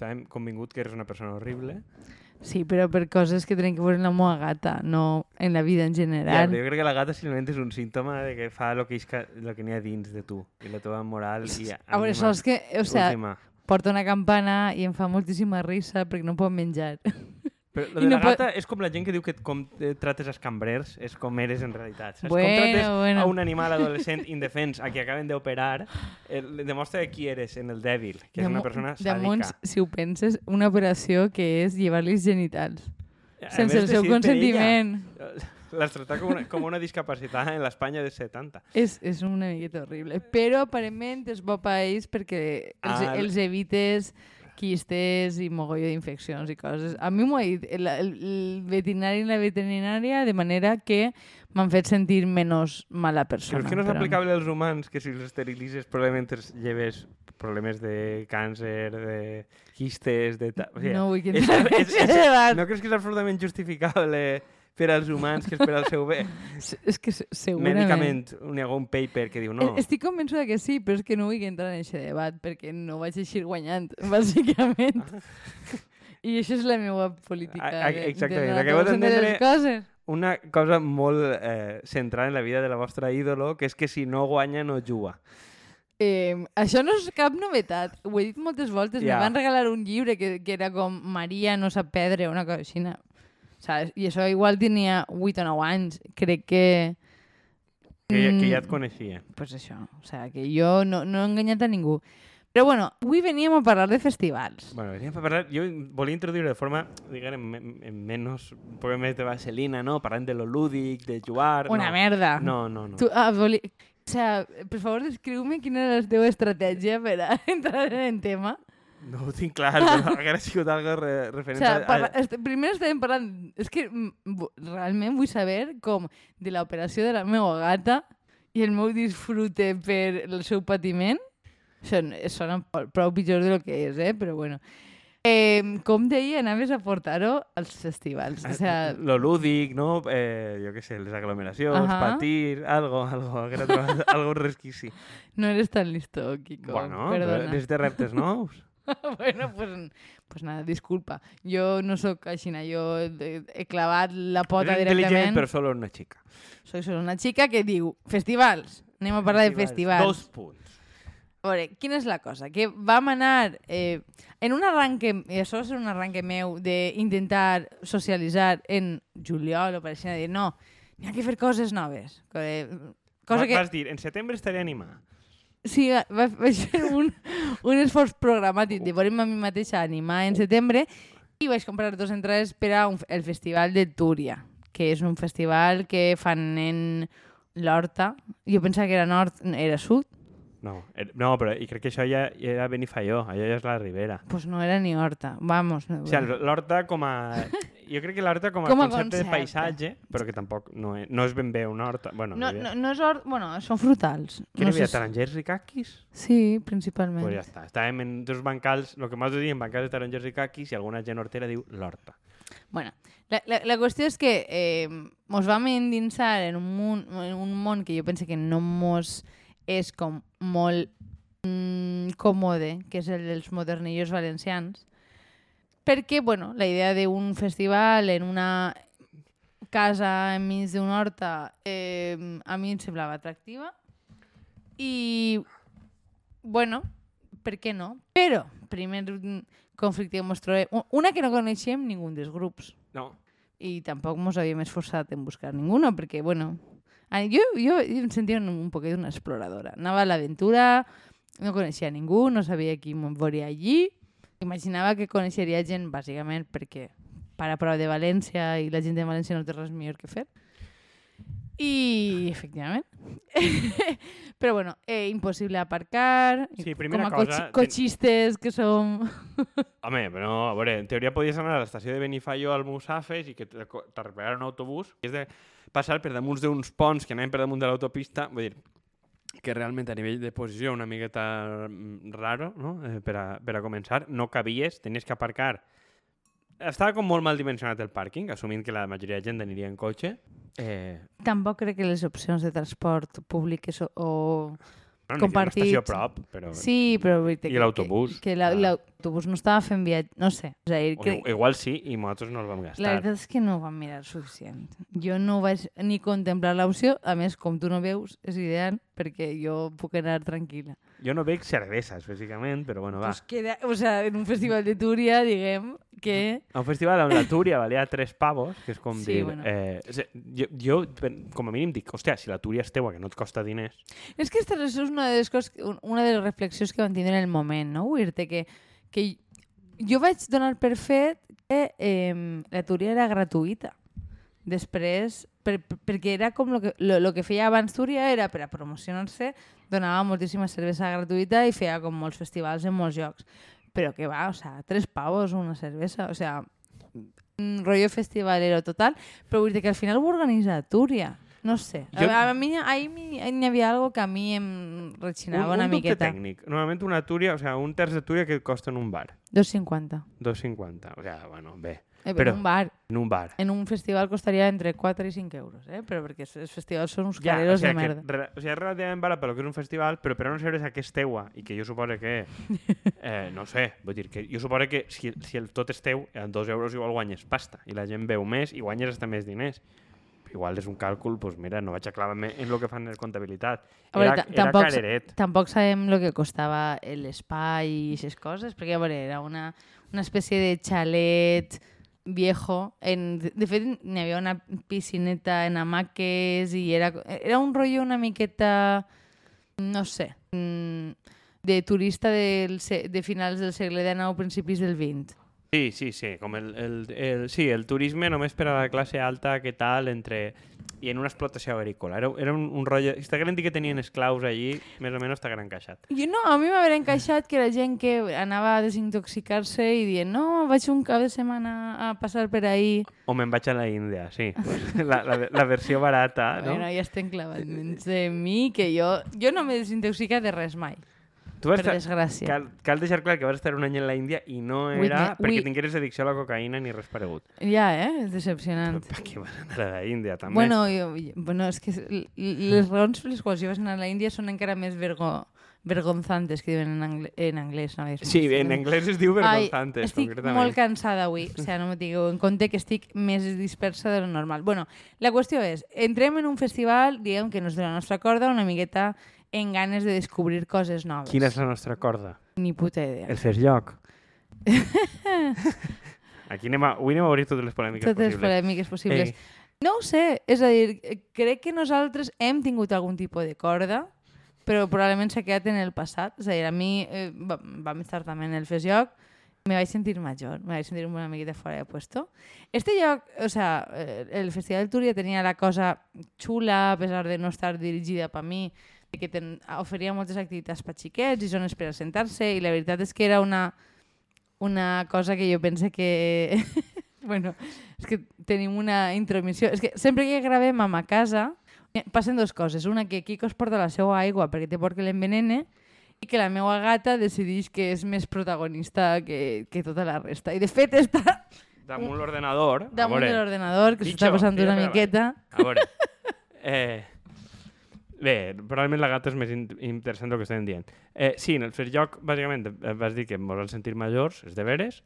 estàvem convingut que eres una persona horrible. Sí, però per coses que tenen que veure en la meva gata, no en la vida en Ja, general. però jo crec que la gata simplement és un símptoma de que fa el que, isca, lo que n'hi ha dins de tu i la teva moral i a veure, saps que, o sea, última. porta una campana i em fa moltíssima risa perquè no pot menjar. Però lo i de no la pot- gata és com la gent que diu que com eh, trates els cambrers és com eres en realitat. Saps? Bueno, com trates bueno. a un animal adolescent indefens a qui acaben d'operar, eh, demostra qui eres en el dèbil, que és una persona Damunt, sàdica. si ho penses, una operació que és llevar-li els genitals. A sense el seu decidit per consentiment. ella. L'has tractat com una, com una discapacitat en l'Espanya de 70. És, és una miqueta horrible. Però aparentment és bo per ells perquè els, Ah, els evites quistes i mogolló d'infeccions i coses. A mi m'ho ha dit el, el, el veterinari i la veterinària de manera que m'han fet sentir menys mala persona. Creus que no és però aplicable als humans que si els esterilitzes probablement els lleves problemes de càncer, de quistes, de... Ta... O sigui, No vull que és, és, és, debat. no creus que és absolutament justificable per als humans que és per al seu bé? És, que se- segurament... Mèdicament, n'hi ha un paper que diu no. Eh, Estic convençuda que sí, però és que no vull entrar en aquest debat perquè no vaig eixir guanyant, bàsicament. I això és la meva política. Ah, de- exactament, acabo d'entendre- coses. Una cosa molt eh, central en la vida de la vostra ídolo, que és que si no guanya no juga. Eh, això no és cap novetat. Ho he dit moltes voltes. Ja. Me van regalar un llibre que, que era com Maria no sap perdre, una cosa així. Saps? I això igual tenia 8 o 9 anys. Crec que... Que, ja- que ja et Mm, coneixia. Pues això. O sea, que jo no, no he enganyat a ningú. Però bueno, avui veníem a parlar de festivals. Bueno, veníem a parlar... Jo volia introduir de forma, diguem, en, en menys... Un poc més de vaselina, no? Parlant de lo lúdic, de jugar... Una no. merda. No, no, no. Tu, ah, voli... O sea, per favor, descriu-me quina era la teva estratègia per a entrar en el tema. No ho tinc clar, però hauria sigut algo re, O referent sea, a... parla... a... est primer estàvem parlant... És que realment vull saber com de l'operació de la meva gata i el meu disfrute per el seu patiment. Això sona prou- pitjor de lo que és, eh? Però bueno. Eh, com deia, anaves a portar-ho als festivals. O sea, Lo lúdic, no? Eh, jo què sé, les aglomeracions, Ahà. patir, algo, algo, algo resquici. no eres tan listo, Kiko. Bueno, però Perdona. necessita reptes nous. bueno, pues, pues nada, disculpa. Jo no sóc així, jo he clavat la pota intel·ligent, directament. però solo una xica. Soy solo una xica que diu festivals. Anem a parlar de festivals. Dos punts. A veure, quina és la cosa? Que vam anar eh, en un arranque, i això és un arranque meu, d'intentar socialitzar en juliol o per així dir, no, n'hi ha que fer coses noves. Que, cosa que... Vas dir, en setembre estaré animat. Sí, va, vaig fer un, un esforç programàtic de veure'm a mi mateixa animar en setembre i vaig comprar dos entrades per a un, el festival de Túria, que és un festival que fan en l'Horta. Jo pensava que era nord, era sud. No, er, no, però i crec que això ja, ja era Benifaió, allò ja és la Ribera. Pues no era ni Horta. Vamos. No, O sigui, l'Horta com a... Jo crec que l'Horta com a Com a concepte de concepte. paisatge, però que tampoc no és, no és ben bé una horta. Bueno, no, hi no, no és hort... Bueno, són frutals. Què no n'hi havia? sé si- Tarongers i caquis? Sí, principalment. Pues ja està. Estàvem en dos bancals, el que m'has de dir, en bancals de tarongers i caquis, i alguna gent hortera diu l'horta. Bueno, la, la, la qüestió és que eh, mos vam endinsar en un, món, en un món que jo penso que no mos és com molt mm, còmode, que és el dels modernillos valencians, perquè, bueno, la idea d'un festival en una casa enmig d'una horta eh, a mi em semblava atractiva i, bueno, per què no? Però, primer conflicte que mos trobem, una que no coneixem ningú dels grups No. i tampoc mos havíem esforçat en buscar ninguno, perquè, bueno, jo, jo em sentia un, un poquet una exploradora. Anava a l'aventura, no coneixia ningú, no sabia qui em veuria allí. Imaginava que coneixeria gent, bàsicament, perquè para prou de València i la gent de València no té res millor que fer. I, efectivament. Però, bueno, eh, impossible aparcar. Sí, primera com a cosa, cochi- cotxistes que som... Home, però, a veure, en teoria podies anar a l'estació de Benifaió al Musafes i que te- t'arreglaran un autobús i és de passar per damunt d'uns ponts que anaven per damunt de l'autopista, vull dir, que realment a nivell de posició una miqueta mm, raro, no? Eh, per, a, per a començar, no cabies, tenies que aparcar. Estava com molt mal dimensionat el pàrquing, assumint que la majoria de gent aniria en cotxe. Eh, Tampoc crec que les opcions de transport públic o, o No, compartits. Una estació a prop, però... Sí, però... I l'autobús? Que, que la- Ah. L'autobús no estava fent viatge... No sé. O sigui, O, que, igual sí, i nosaltres no el vam gastar. la veritat és que no ho vam mirar suficient. Jo no vaig ni contemplar l'opció. A més, com tu no veus, és ideal perquè jo puc anar tranquil·la. Jo no veig cerveses, bàsicament, però bueno, va. Pues queda, o sea, en un festival de Túria, diguem que... A un festival amb la Túria valia tres pavos, que és com Sí, dir... bueno. Eh, és- jo, jo, com a mínim, dic, hòstia, si la Túria és teua, que no et costa diners... És que esta és una de les coses, una de les reflexions que van tindre en el moment, no? Dir que, que jo vaig donar per fet que eh, la Túria era gratuïta. Després, per, per, perquè era com lo que, lo, lo que feia abans Túria era per a promocionar-se, donava moltíssima cervesa gratuïta i feia com molts festivals en molts llocs. Però que va, o sea, tres pavos una cervesa, o sea, un rollo festivalero total, però vull dir que al final ho organitza Túria. No sé. Jo- A, a mi mi- n'hi havia algo que a mi em rechinava un, una un dubte miqueta. tècnic. Normalment una Túria, o sea, un terç de Túria que et costa en un bar. 2,50. 2,50. O sea, bueno, bé. Eh, Però- en un bar. En un bar. En un festival costaria entre 4 i 5 euros, eh? Però perquè els festivals són uns Ja, o caleros sigui, de merda. que, re, o sigui, és relativament barat pel que és un festival, però per a una cervesa que és teua i que jo suposo que... Eh, no sé, vull dir que jo suposo que si, si el tot és teu, en dos euros igual guanyes pasta i la gent veu més i guanyes hasta més diners. Igual és un càlcul, doncs mira, no vaig a clavar-me en el que fan en comptabilitat. A veure, Era, ta- era tampoc, careret. tampoc sabem el que costava l'espai i aquestes coses, perquè a veure, era una, una espècie de xalet viejo. En, de, fet, n'hi havia una piscineta en hamaques i era, era un rotllo una miqueta, no sé, mm, de turista del, de finals del segle XIX, principis del XX. Sí, sí, sí, com el, el, el, sí, el turisme només per a la classe alta, que tal, entre... i en una explotació agrícola. Era, era un, un rotllo... Està gran que tenien esclaus allí, més o menys està gran encaixat. Jo no, a mi m'haver encaixat que la gent que anava a desintoxicar-se i dient no, vaig un cap de setmana a passar per ahí. O me'n vaig a la Índia, sí. La, la, la versió barata, no? Bueno, ja estem clavant menys de mi, que jo, jo no m'he desintoxicat de res mai, Tu vas per estar... desgràcia. Cal, cal deixar clar que vas estar un any en la Índia i no era me- perquè ui. tingueres addicció a la cocaïna ni res paregut. Ja, eh? És decepcionant. Per què vas anar a la Índia, també? Bueno, jo, jo- bueno, és que les raons per les quals jo vaig anar a la Índia són encara més vergo, vergonzantes que diuen en, angle, en anglès. No? Sí, en anglès es diu vergonzantes, Ai, estic concretament. molt cansada avui, o sigui, no me tingueu en compte que estic més dispersa de lo normal. Bueno, la qüestió és, entrem en un festival, diguem que no és de la nostra corda, una miqueta en ganes de descobrir coses noves. Quina és la nostra corda? Ni puta idea. El fer lloc. Aquí anem a, avui anem a obrir totes les polèmiques Totes les possibles. polèmiques possibles. Ei, No ho sé, és a dir, crec que nosaltres hem tingut algun tipus de corda, però probablement s'ha quedat en el passat. És a dir, a mi eh, va- vam estar també en el Fes Lloc, me vaig sentir major, me vaig sentir una miqueta fora de puesto. Este lloc, o sea, eh, el Festival de Túria tenia la cosa xula, a pesar de no estar dirigida per mi, que ten, oferia moltes activitats per xiquets i zones per assentar-se, i la veritat és que era una, una cosa que jo pense que... bueno, és que tenim una intromissió. És que sempre que gravem a ma casa eh, passen dues coses. Una, que Quico es porta la seva aigua perquè té por que l'envenene i que la meva gata decideix que és més protagonista que, que tota la resta. I de fet està damunt l'ordenador. damunt l'ordenador, que s'està passant una miqueta. A veure. Eh, bé, probablement la gata és més in interessant del que estem dient. Eh, sí, en el fer lloc, bàsicament, eh, vas dir que ens vam sentir majors, és de veres,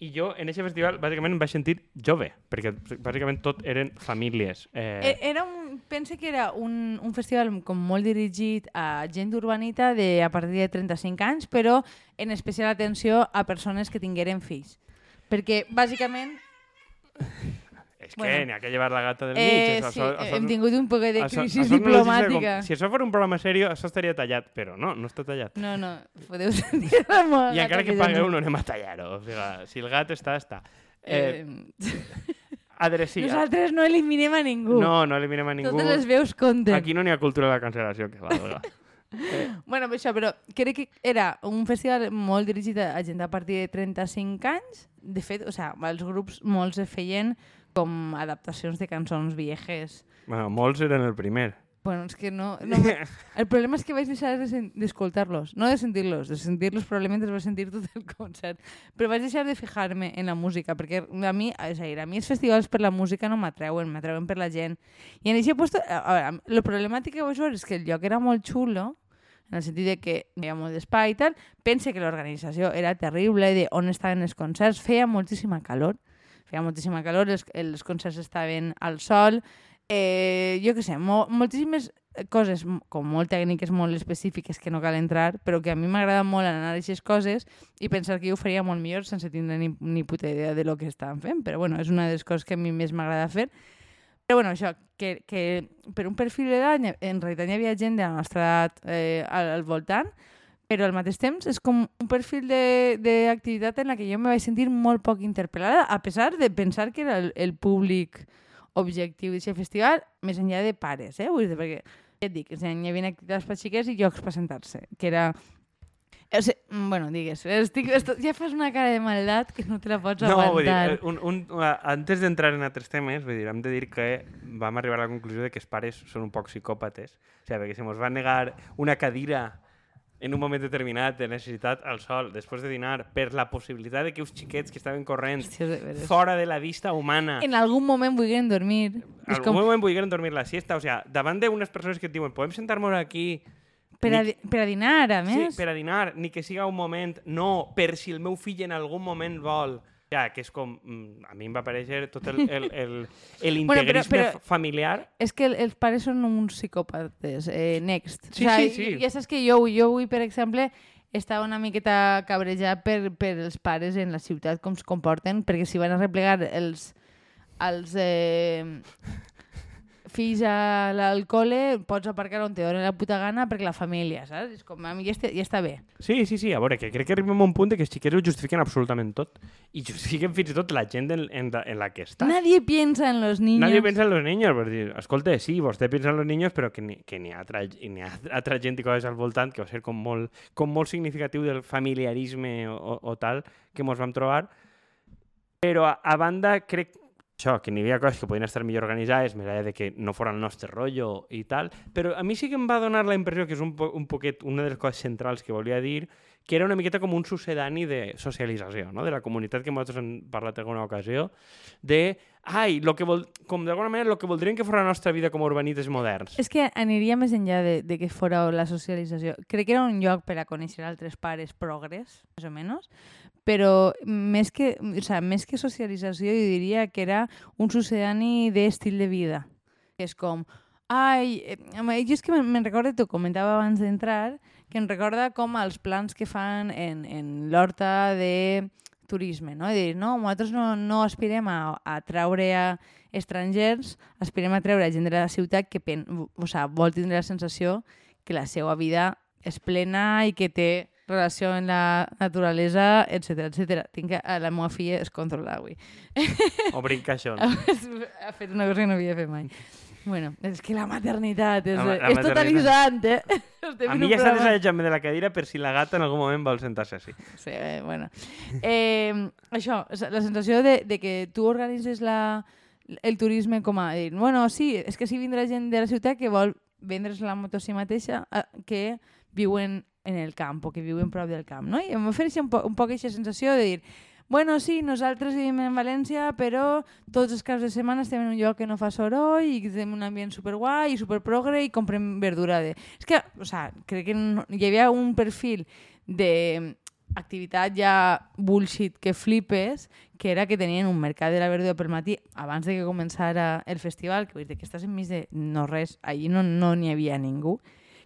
i jo en aquest festival bàsicament em vaig sentir jove, perquè bàsicament tot eren famílies. Eh, Eh, Era un, pense que era un, un festival com molt dirigit a gent urbanita de, a partir de 35 anys, però en especial atenció a persones que tingueren fills. Perquè, bàsicament, és que bueno. n'hi ha que llevar la gata del mig. eh, això- sí, això- això- hem tingut un poc de crisi no diplomàtica. Com, si això fos un programa seriós, això estaria tallat, però no, no està tallat. No, no, podeu sentir la meva I encara que tens- pagueu no anem a tallar-ho. O sigui, si el gat està, està. Eh, Eh, Adre, sí, a- nosaltres no eliminem a ningú. no, no eliminem a ningú. Totes les veus compten. Aquí no n'hi ha cultura de la cancel·lació que valga. Bueno, per això, però crec que era un festival molt dirigit a a gent a partir de 35 anys. De fet, o sea, els grups molts es feien com adaptacions de cançons viejes. bueno, molts eren el primer. Bueno, és que no... no el problema és que vaig deixar d'escoltar-los. No de sentir-los. De sentir-los probablement els vaig sentir tot el concert. Però vaig deixar de fijar-me en la música, perquè a mi, és a dir, a mi els festivals per la música no m'atreuen, m'atreuen per la gent. I en aquest puesto, a veure, lo problemàtic que vaig veure és que el lloc era molt xulo, en el sentit de que hi havia molt d'espai i tal. Pense que l'organització era terrible, de on estaven els concerts, feia moltíssima calor, feia moltíssima calor, els, els concerts estaven al sol, eh, jo què sé, mo moltíssimes coses com molt tècniques, molt específiques que no cal entrar, però que a mi m'agrada molt anar a aquestes coses i pensar que jo ho faria molt millor sense tindre ni, ni puta idea de lo que estan fent. Però bueno, és una de les coses que a mi més m'agrada fer. Però bueno, això, que, que per un perfil d'edat, en realitat hi havia gent de la nostra edat eh, al, al voltant, però al mateix temps és com un perfil de- d'activitat en la que jo me vaig sentir molt poc interpel·lada, a pesar de pensar que era el, el públic objectiu d'aquest festival, més enllà de pares, eh? Vull dir, perquè, ja et dic, hi havia activitats per xiquets i llocs per sentar-se, que era... O sigui, mm, bueno, digues, estic, esto, ja fas una cara de maldat que no te la pots No, dir, aguantar. eh, un, un, antes d'entrar en altres temes, vull dir, hem de dir que vam arribar a la conclusió de que els pares són un poc psicòpates. O sigui, perquè se mos va negar una cadira en un moment determinat de necessitat al sol, després de dinar, per la possibilitat de que uns xiquets que estaven corrent Hòstia, de veres. fora de la vista humana En algun moment vulguin dormir. en algun com moment volgueren dormir la siesta. O sigui, davant d'unes persones que et diuen podem sentar-nos aquí per a, ni- per a dinar, a sí, més. per a dinar, ni que siga un moment, no, per si el meu fill en algun moment vol. Ja, que és com... mm, A mi em va aparèixer tot el, el, el, el Bueno, però- però- familiar. És que el- els pares són uns psicòpates. Eh, next. Sí, sí, sí. Ja saps que jo, jo avui, per exemple, estava una miqueta cabrejat per, per els pares en la ciutat, com es comporten, perquè si van a replegar els, els eh, fills a la- al col·le, pots aparcar on te doni la puta gana perquè la família, saps? És com, a mi ja, està, ja està bé. Sí, sí, sí, a veure, que crec que arribem a un punt que els xiquets ho justifiquen absolutament tot. I justifiquen fins i tot la gent en, en, la, en la que està. Nadie piensa en los niños. Nadie piensa en los niños, per dir, escolta, sí, vostè pensa en los niños, però que n'hi que n'hi ha, altra, n'hi ha altra gent i coses al voltant que va ser com molt, com molt significatiu del familiarisme o, o, o tal que mos vam trobar. Però a, a banda, crec això, que n'hi havia coses que podien estar millor organitzades, més enllà de que no fora el nostre rotllo i tal, però a mi sí que em va donar la impressió que és un, po un poquet una de les coses centrals que volia dir, que era una miqueta com un sucedani de socialització, no? de la comunitat que nosaltres hem parlat en alguna ocasió, de, ai, lo que vol, com d'alguna manera, el que voldrien que fos la nostra vida com a urbanites moderns. És que aniria més enllà de, de que fora la socialització. Crec que era un lloc per a conèixer altres pares progres, més o menys, però més que, o sea, més que socialització jo diria que era un sucedani d'estil de vida. Que és com, ai, eh, jo és que me'n me recordo, t'ho comentava abans d'entrar, que em recorda com els plans que fan en, en l'horta de turisme, no? I dir, no, nosaltres no, no aspirem a, a traure a estrangers, aspirem a treure gent de la ciutat que pen, o sea, vol tindre la sensació que la seva vida és plena i que té relació amb la naturalesa, etc etc. Tinc que, a la meva filla es controla avui. O brincaixons. ha fet una cosa que no havia fet mai. Bueno, és que la maternitat és, La la és totalitzant, eh? Estem A mi ja s'ha desallotjat de la cadira per si la gata en algun moment vol sentar-se així. Sí, eh, bueno. Eh, això, la sensació de, de que tu organitzes la, el turisme com a dir, bueno, sí, és que sí vindrà gent de la ciutat que vol vendre's la moto a si mateixa eh, que viuen en el camp o que viuen prop del camp, no? I em ofereix un, po un poc aquesta sensació de dir bueno, sí, nosaltres vivim en València, però tots els caps de setmana estem en un lloc que no fa soroll i tenim un ambient superguai i superprogre i comprem verdura de... És que, o sea, crec que no, hi havia un perfil de activitat ja bullshit que flipes, que era que tenien un mercat de la verdura pel matí abans de que començara el festival, que vull dir que estàs enmig de no res, allí no n'hi no havia ningú,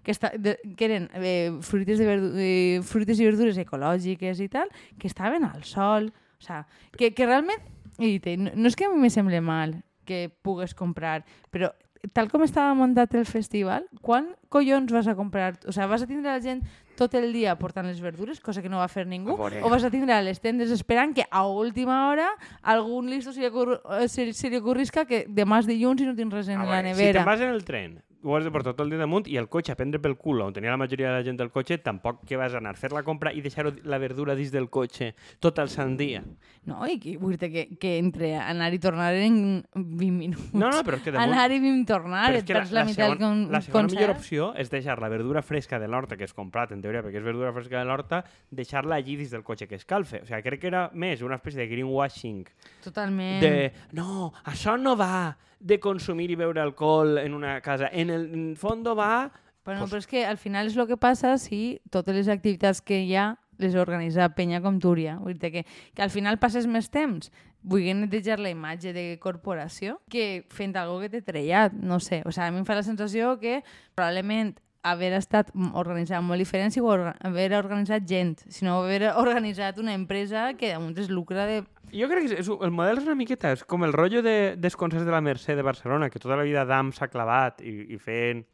que, està, de, que eren eh, fruites, de verdu eh, fruites i verdures ecològiques i tal, que estaven al sol, o sea, que, que realment, i te, no, no és que a mi me sembli mal que pugues comprar, però tal com estava muntat el festival, quan collons vas a comprar? O sea, vas a tindre la gent tot el dia portant les verdures, cosa que no va fer ningú, o vas a tindre a les tendes esperant que a última hora algun listo se li, ocurr eh, se, se li ocurrisca que demà és dilluns i no tens res en A la veure, Si nevera. te'n vas en el tren, ho has de portar tot el dia damunt i el cotxe a prendre pel cul on tenia la majoria de la gent del cotxe, tampoc que vas anar a fer la compra i deixar la verdura dins del cotxe tot el sant dia. No, i que, vull dir que, que entre anar i tornar en 20 minuts. No, no, però és que damunt... Anar i 20 tornar, Però et és que la, la, la, segon, con, la segona millor concert. opció és deixar la verdura fresca de l'horta que has comprat, en teoria, perquè és verdura fresca de l'horta, deixar-la allí dins del cotxe que escalfe. O sigui, crec que era més una espècie de greenwashing Totalment. de no, això no va de consumir i beure alcohol en una casa. En el fondo va Però, no, Pues- però és que al final és el que passa si totes les activitats que hi ha les organitza penya com Túria. Vull dir que, que al final passes més temps vull netejar la imatge de corporació que fent algo que t'he trellat, no sé. O sigui, a mi em fa la sensació que probablement haver estat organitzat molt diferent si orga haver organitzat gent, sinó haver organitzat una empresa que damunt es lucra de... Jo crec que és, el model és una miqueta, és com el rotllo de, dels concerts de la Mercè de Barcelona, que tota la vida Dam s'ha clavat i, i fent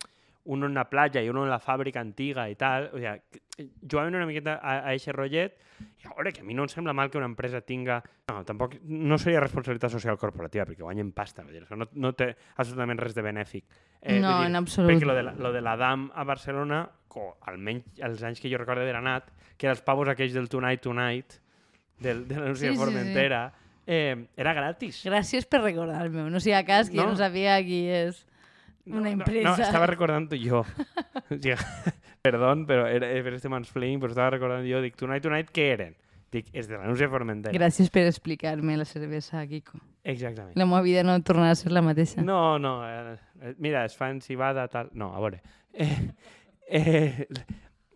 uno en la platja i uno en la fàbrica antiga i tal. O sigui, jugàvem una miqueta a, a eixe rotllet i a veure, que a mi no em sembla mal que una empresa tinga... No, tampoc no seria responsabilitat social corporativa, perquè guanyen pasta, vull dir, això no, no té absolutament res de benèfic. No, vull dir, en absolut. Perquè lo de, la, lo de la DAM a Barcelona, o almenys els anys que jo recordo d'haver anat, que eren els pavos aquells del Tonight Tonight, del, de l'anunci Sí, de sí, Formentera, eh, era gratis. Gràcies per recordar-me. No sigui a cas que no. jo No. no sabia qui és una empresa. No, no estava recordant jo. o sigui, perdón, però era, per este mansplaining, però estava recordant jo, dic, Tonight Tonight, què eren? Dic, és de l'anunci de Formentera. Gràcies per explicar-me la cervesa, Kiko. Exactament. La meva vida no tornarà a ser la mateixa. No, no, eh, eh, mira, es fan cibada, tal... No, a veure. Eh, eh,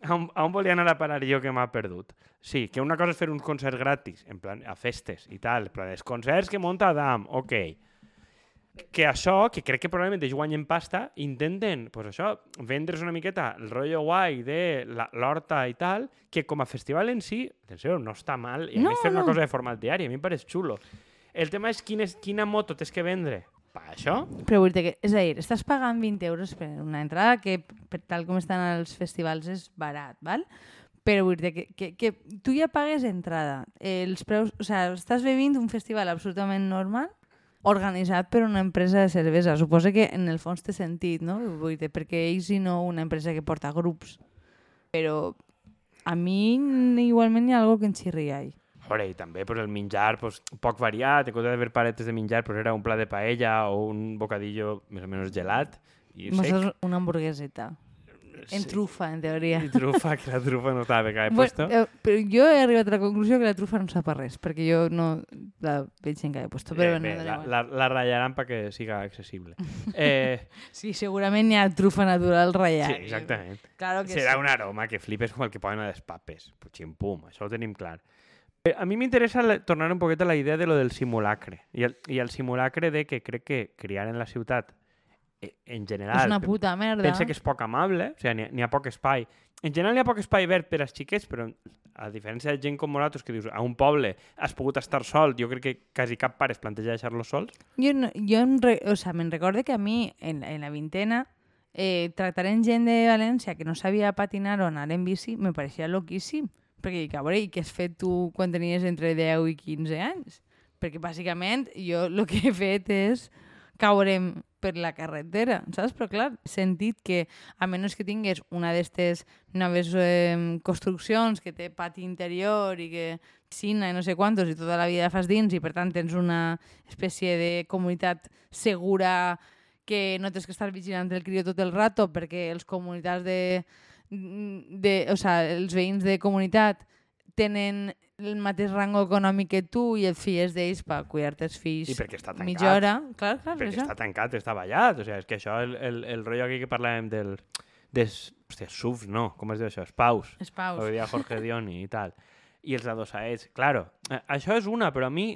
a, on, a on volia anar a parar jo que m'ha perdut? Sí, que una cosa és fer uns concerts gratis, en plan, a festes i tal, però els concerts que munta Adam, ok. Que això, que crec que probablement ells guanyen pasta, intenten, pues això, vendre's una miqueta el rotllo guai de la- l'horta i tal, que com a festival en si, atenció, no està mal, i a No, més fer una no. cosa de format diari, a mi em pareix xulo. El tema és quin és quina moto tens que vendre. Per això? Però vull dir que, és a dir, estàs pagant 20 euros per una entrada que, per tal com estan els festivals, és barat, val? Però vull dir que, que, que tu ja pagues entrada. Els preus, o sigui, estàs bevint un festival absolutament normal organitzat per una empresa de cervesa. Suposa que en el fons té sentit, no? Vull dir, perquè ells i no una empresa que porta grups. Però a mi igualment hi ha algo que em xirria ahí. Veure, i també pues, el menjar pues, poc variat, en compte d'haver paretes de menjar, pues, era un pla de paella o un bocadillo més o menys gelat i sec. una hamburgueseta. En Sí. trufa, en teoria. I trufa, que la trufa no estava que he Bueno, puesto. eh, però jo he arribat a la conclusió que la trufa no sap res, perquè jo no la veig en cada puesto. Però Eh, bé, da la, la, la rallaran perquè siga accessible. Eh, Sí, segurament hi ha trufa natural ratllada. sí, exactament. Claro que Serà sí. un aroma que flipes com el que poden a les papes. Pum, això ho tenim clar. Eh, A mi m'interessa tornar un poquet a la idea de lo del simulacre. I el, I el simulacre de que crec que criar en la ciutat, en general... És una puta merda. Pensa que és poc amable, o sigui, n'hi ha, ha poc espai. En general n'hi ha poc espai verd per als xiquets, però a diferència de gent com nosaltres que dius, a un poble has pogut estar sol, jo crec que quasi cap pare es planteja deixar-los sols. Jo, no, jo em re, o sea, me'n recorde que a mi, en, en la vintena, eh, tractar en gent de València que no sabia patinar o anar en bici me pareixia loquíssim. Perquè dic, a veure, i què has fet tu quan tenies entre 10 i 15 anys? Perquè bàsicament jo el que he fet és caure per la carretera, saps? Però clar, sentit que a menys que tingués una d'aquestes noves eh, construccions que té pati interior i que piscina i no sé quantos i tota la vida fas dins i per tant tens una espècie de comunitat segura que no tens que estar vigilant el crió tot el rato perquè els comunitats de, de o sea, els veïns de comunitat tenen el mateix rango econòmic que tu i et fies d'ells per cuidar-te els fills I perquè està tancat. mitja hora. Clar, clar, Perquè això. està tancat, està ballat. O sigui, és que això, el, el, el rotllo aquí que parlàvem del... Des, hòstia, SUFs, no, com es diu això? Espaus. És paus. Ho deia Jorge Dioni i tal. I els adosaets. Claro, eh, això és una, però a mi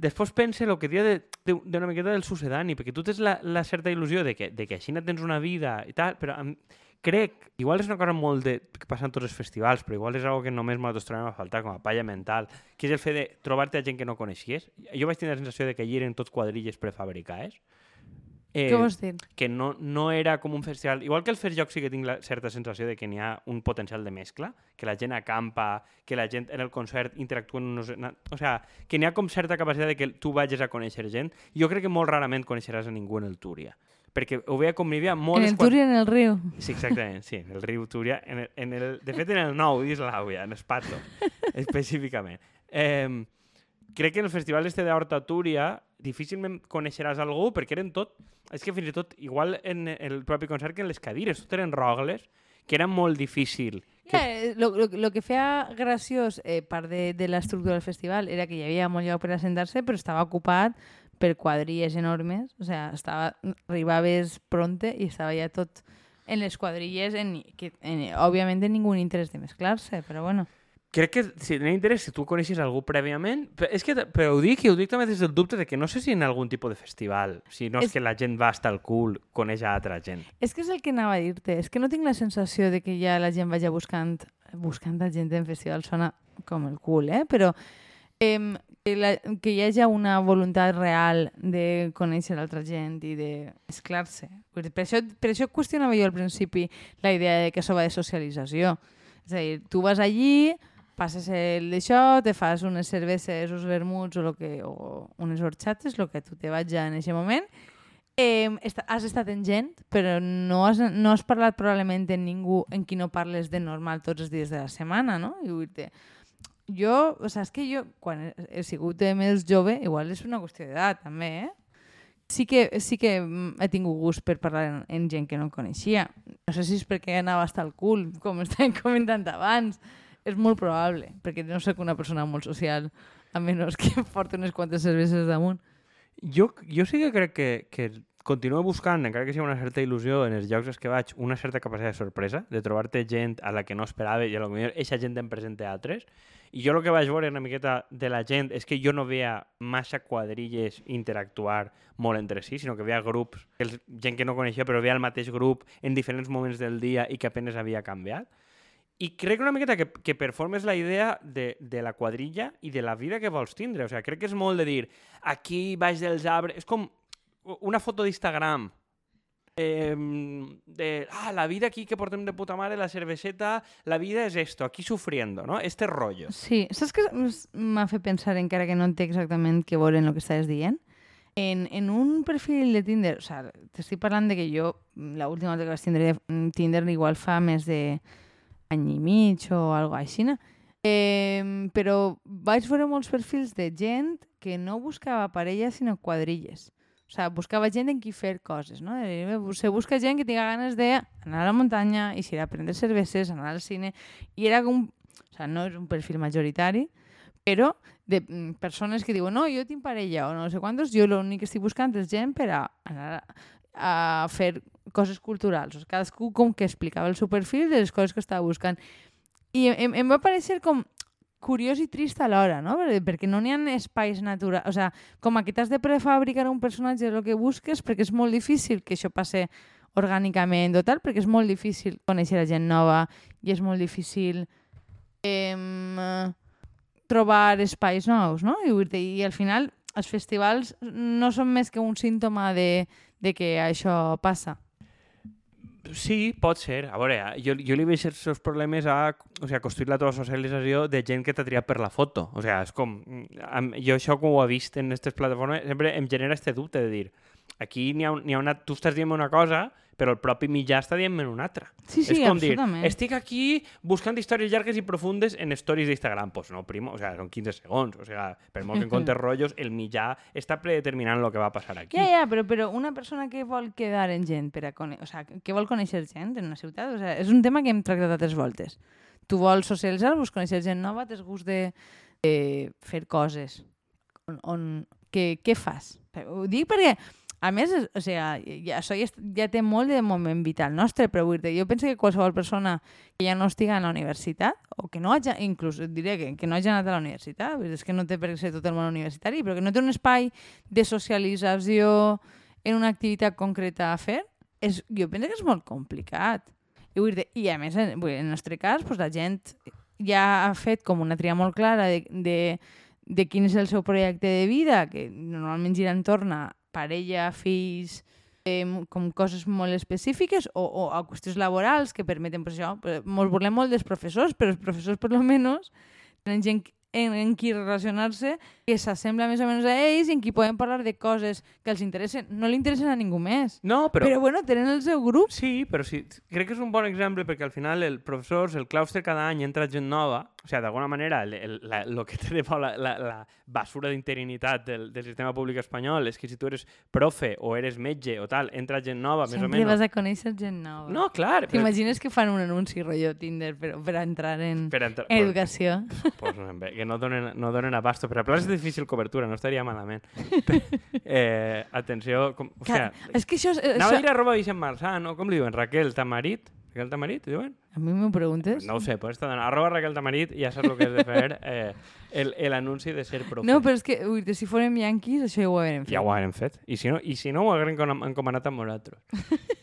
després pense el que dia de- de- d'una miqueta del sucedani, perquè tu tens la, la certa il·lusió de que, de que així no tens una vida i tal, però em, crec, igual és una cosa molt de, que passa en tots els festivals, però igual és algo que només nosaltres trobem a faltar com a palla mental, que és el fet de trobar-te a gent que no coneixies. Jo vaig tenir la sensació de que allí eren tots quadrilles prefabricades. Eh, Què vols dir? que no, no era com un festival... Igual que el Fer Joc sí que tinc la certa sensació de que n'hi ha un potencial de mescla, que la gent acampa, que la gent en el concert interactua... en Unos, o sea, que n'hi ha com certa capacitat de que tu vagis a conèixer gent. Jo crec que molt rarament coneixeràs a ningú en el Túria. Perquè ho veia com n'hi havia En el Túria en el riu. Sí, exactament, sí, en el riu Túria. En el, en el, de fet, en el nou dins l'Àuia, en Espato, específicament. Eh, crec que en el festival este d'Horta Túria difícilment coneixeràs algú perquè eren tot... És que fins i tot, igual en el propi concert que en les cadires, tot eren rogles, que era molt difícil. Que... Yeah, lo, lo, lo que feia graciós, eh, part de, de l'estructura del festival, era que hi havia molt lloc per assentar-se, però estava ocupat per quadrilles enormes. O sea, estava, arribaves pronte i estava ja tot en les quadrilles, en, que, en, òbviament ningú interès de mesclar-se, però bueno. Crec que si tenia interès, si tu coneixes algú prèviament... És que però ho dic i ho dic també des del dubte de que no sé si en algun tipus de festival, si no és, És- que la gent va estar al cul, coneix a altra gent. És que és el que anava a dir-te, és que no tinc la sensació de que ja la gent vagi buscant, buscant a gent en festival, sona com el cul, eh? Però eh, que, la, que hi hagi una voluntat real de conèixer l'altra gent i de mesclar-se. Per això, per això qüestionava jo al principi la idea de que això va de socialització. És a dir, tu vas allí, passes el d'això, te fas unes cerveses, uns vermuts o, lo que, o unes horchates, el que tu te vaig en aquest moment, eh, est has estat en gent, però no has, no has parlat probablement amb ningú en qui no parles de normal tots els dies de la setmana, no? I vull dir jo, saps que jo, quan he, sigut més jove, igual és una qüestió d'edat, també, eh? Sí que, sí que he tingut gust per parlar en, en gent que no coneixia. No sé si és perquè anava hasta el cul, com estàvem comentant abans. És molt probable, perquè no sóc una persona molt social, a menys que porti unes quantes cerveses damunt. Jo, jo sí que crec que, que continuo buscant, encara que sigui una certa il·lusió en els llocs que vaig, una certa capacitat de sorpresa, de trobar-te gent a la que no esperava i a lo millor eixa gent em presenta a altres. I jo el que vaig veure una miqueta de la gent és que jo no veia massa quadrilles interactuar molt entre si, sinó que veia grups, gent que no coneixia, però veia el mateix grup en diferents moments del dia i que apenes havia canviat. I crec una miqueta que, que performes la idea de, de la quadrilla i de la vida que vols tindre. O sigui, crec que és molt de dir aquí baix dels arbres... És com una foto d'Instagram de ah, la vida aquí que portem de puta mare, la cerveseta, la vida és esto, aquí sufriendo, no? Este rollo. Sí, saps que m'ha fet pensar, encara que no entenc exactament què volen el que estàs dient? En, en un perfil de Tinder, o sea, t'estic parlant de que jo, l'última vegada que vaig tindre mm, Tinder igual fa més de any i mig o algo així? Eh, però vaig veure molts perfils de gent que no buscava parella, sinó quadrilles. O sea, buscava gent en qui fer coses, no? Eh, Se busca gent que tinga ganes d'anar a la muntanya, i a prendre cerveses, anar al cine, i era com... O sea, no és un perfil majoritari, però de mm, persones que diuen no, jo tinc parella o no sé quantos, jo l'únic que estic buscant és gent per a anar a fer coses culturals. Cadascú com que explicava el seu perfil de les coses que estava buscant. I em, em va parecer com curiós i trist alhora, no? Per- Perquè no n'hi ha espais naturals. O sigui, com que t'has de prefabricar un personatge el que busques, perquè és molt difícil que això passe orgànicament o tal, perquè és molt difícil conèixer la gent nova i és molt difícil em, trobar espais nous, no? I, I al final els festivals no són més que un símptoma de, de que això passa. Sí, pot ser. A veure, jo, jo li veig els seus problemes a, o sigui, construir la teva socialització de gent que t'ha triat per la foto. O sigui, és com... Amb, jo això com ho he vist en aquestes plataformes sempre em genera este dubte de dir aquí n'hi ha, ha una... Tu estàs dient una cosa, però el propi mitjà està dient una altra. Sí, sí, és com dir, estic aquí buscant històries llargues i profundes en stories d'Instagram. Pues no, primo, o sea, són 15 segons. O sea, per molt que en comptes rotllos, el mitjà està predeterminant el que va passar aquí. Ja, ja, però, però una persona que vol quedar en gent, per a o sea, que vol conèixer gent en una ciutat, o sea, és un tema que hem tractat altres voltes. Tu vols socialitzar, vols conèixer gent nova, tens gust de, de fer coses. On, on, què, què fas? Ho dic perquè, a més, és- o sigui, ja, això ja, ja té molt de moment vital nostre, però vull dir, jo penso que qualsevol persona que ja no estiga a la universitat, o que no hagi, inclús et diré que, que no hagi anat a la universitat, és que no té per què ser tot el món universitari, però que no té un espai de socialització en una activitat concreta a fer, és, jo penso que és molt complicat. I, vull dir, i a més, en, vull en el nostre cas, doncs, la gent ja ha fet com una tria molt clara de, de, de quin és el seu projecte de vida, que normalment gira entorn a parella, fills, eh, com coses molt específiques o, o a qüestions laborals que permeten, per això, ens volem molt dels professors, però els professors, per lo menos, tenen gent en, en qui relacionar-se que s'assembla més o menys a ells i en qui poden parlar de coses que els interessen. No li interessen a ningú més. No, Però, però... però bueno, tenen el seu grup. Sí, però sí, crec que és un bon exemple perquè al final el professors, el claustre cada any entra gent nova o sea, d'alguna manera, el, el, la, lo que té de bo la, la, la basura d'interinitat del, del sistema públic espanyol és que si tu eres profe o eres metge o tal, entra gent nova, més o Sempre menys. vas a conèixer gent nova. No, clar. però- T'imagines que fan un anunci rotllo Tinder per, per entrar en, Per entrar, en educació? pues, bé, que no donen, no donen abasto. Per a places de difícil cobertura, no estaria malament. Eh, atenció, com, o sea, Clar, és que això... és- anava a això... dir arroba Vicent Marsà, no? Com li diuen? Raquel Tamarit? Raquel Tamarit, diuen? A mi m'ho preguntes? No ho sé, pues esta dona. Arroba Raquel Tamarit, ja saps el que has de fer, eh, el, el anunci de ser profe. No, però és que, ui, si fórem yanquis, això ja ho haurem fet. Ja ho haguem fet. I si no, i si no ho encom- encomanat amb nosaltres.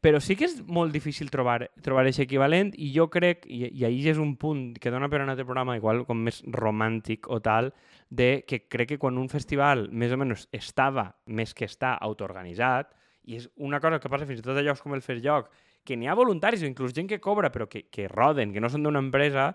Però sí que és molt difícil trobar trobar aquest equivalent i jo crec, i, i ahir és un punt que dona per a un altre programa igual com més romàntic o tal, de que crec que quan un festival més o menys estava, més que està, autoorganitzat, i és una cosa que passa fins i tot a llocs com el Fes Lloc, que n'hi ha voluntaris o inclús gent que cobra però que, que roden, que no són d'una empresa,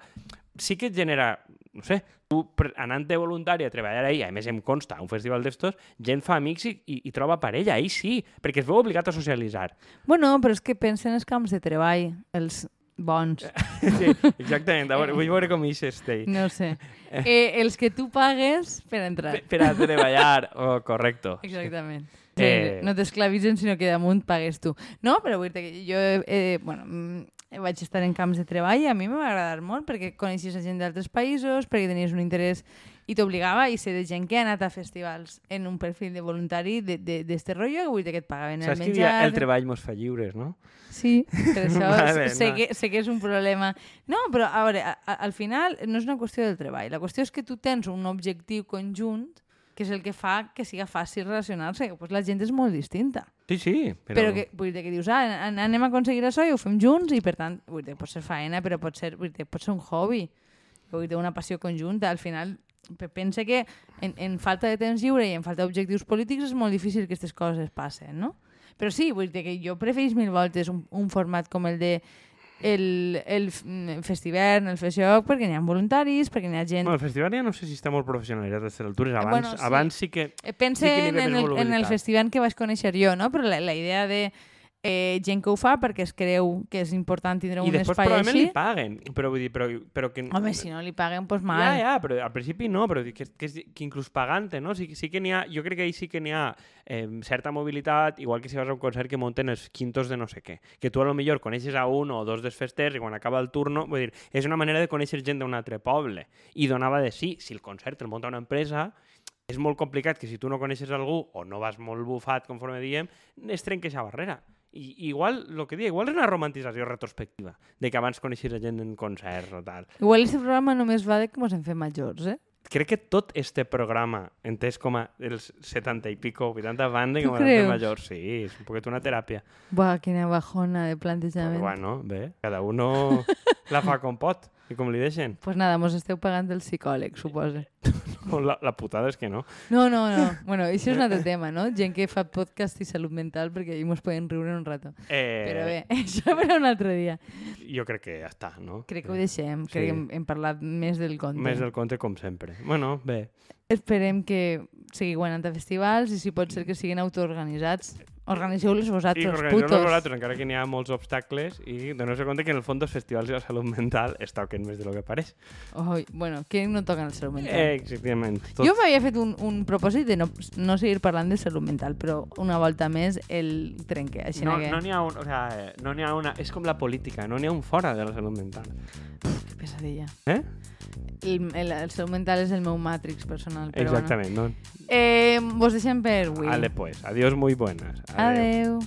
sí que et genera, no sé, tu anant de voluntari a treballar ahí, a més em consta, a un festival d'estos, gent fa amics i, i, i troba parella, ahí sí, perquè es veu obligat a socialitzar. Bueno, però és que pensen els camps de treball, els bons. sí, exactament, a veure, vull veure com hi estell. No sé. Eh, els que tu pagues per entrar. Per, per a treballar, oh, correcto. Exactament. Eh. Eh... No t'esclavitzen, sinó que damunt pagues tu. No, però vull dir que jo eh, bueno, mm, vaig estar en camps de treball i a mi em va agradar molt perquè coneixies gent d'altres països, perquè tenies un interès i t'obligava i sé de gent que ha anat a festivals en un perfil de voluntari d'este de, de rotllo, que vull dir que et pagaven el Saps que menjar... el treball mos fa lliures, no? Sí, per això Vale, sé, no. que, sé que és un problema. No, però a veure, a, a, al final no és una qüestió del treball. La qüestió és que tu tens un objectiu conjunt que és el que fa que siga fàcil relacionar-se. Pues la gent és molt distinta. Sí, sí, però... Però, que, vull dir que dius, ah, an- anem a aconseguir això i ho fem junts i, per tant, vull dir, pot ser faena, però pot ser, vull dir, pot ser un hobby. Vull dir, una passió conjunta. Al final, pe- pense que en, en falta de temps lliure i en falta d'objectius polítics és molt difícil que aquestes coses passen, no? Però sí, vull dir que jo preferís mil voltes un, un format com el de el, el mm, Festivern, el Feixoc, perquè n'hi ha voluntaris, perquè n'hi ha gent... Bueno, el festival ja no sé si està molt professionalitzat a aquestes altures. Abans, bueno, sí. abans sí que... Eh, Pense Sí que en, el, en el festival que vaig conèixer jo, no? però la, la idea de eh, gent que ho fa perquè es creu que és important tindre I un després espai probablement així. li paguen, però vull dir, però, però que... Home, si no li paguen, doncs mal. Ja, ja, però al principi no, però que, que, que inclús pagant no? Sí, sí que n'hi ha, jo crec que ahí sí que n'hi ha eh, certa mobilitat, igual que si vas a un concert que munten els quintos de no sé què, que tu a lo millor coneixes a un o dos dels festers i quan acaba el turno, vull dir, és una manera de conèixer gent d'un altre poble. I donava de sí, si el concert el munta una empresa, és molt complicat que si tu no coneixes algú o no vas molt bufat, conforme diem, es trenca aquesta barrera. I igual, el que dia, igual és una romantització retrospectiva, de que abans coneixies a gent en concerts o tal. Igual aquest programa només va de que ens en fem majors, eh? crec que tot este programa, entès com a els 70 i pico, 80 bandes, Tu com a de creus? major, sí, és un poquet una teràpia. Buah, quina bajona de Però plantejament. bueno, bé, cada uno la fa com pot i com li deixen. pues nada, mos esteu pagant el psicòleg, suposa. La, la putada és que no. No, no, no. Bueno, això és un altre tema, no? Gent que fa podcast i salut mental perquè ahí mos podem riure un rato. Eh, Però bé, això per un altre dia. Jo crec que ja està, no? Crec que ho deixem. Crec Sí. que hem, hem parlat més del conte. Més del conte com sempre. Bueno, bé. Esperem que seguiu anant a festivals i si pot ser que siguin autoorganitzats. Organitzeu-los I vosaltres, organitzeu-nos putos. vosaltres, encara que n'hi ha molts obstacles, i donar-se compte que en el fons els festivals i la salut mental es toquen més de lo que pareix. Oh, bueno, que no toquen el salut mental. Eh, exactament. Tot... Jo m'havia fet un, un propòsit de no, no seguir parlant de salut mental, però una volta més el trenque. Així No que... no n'hi ha, un, o sea, no n'hi ha una... És com la política, no n'hi ha un fora de la salut mental. Que pesadilla. Eh? El, el, el salut mental és el meu Matrix personal. Però Exactament, no? Bueno. Eh, vos deixem per avui. Vale, pues. Adiós, muy buenas. Valeu.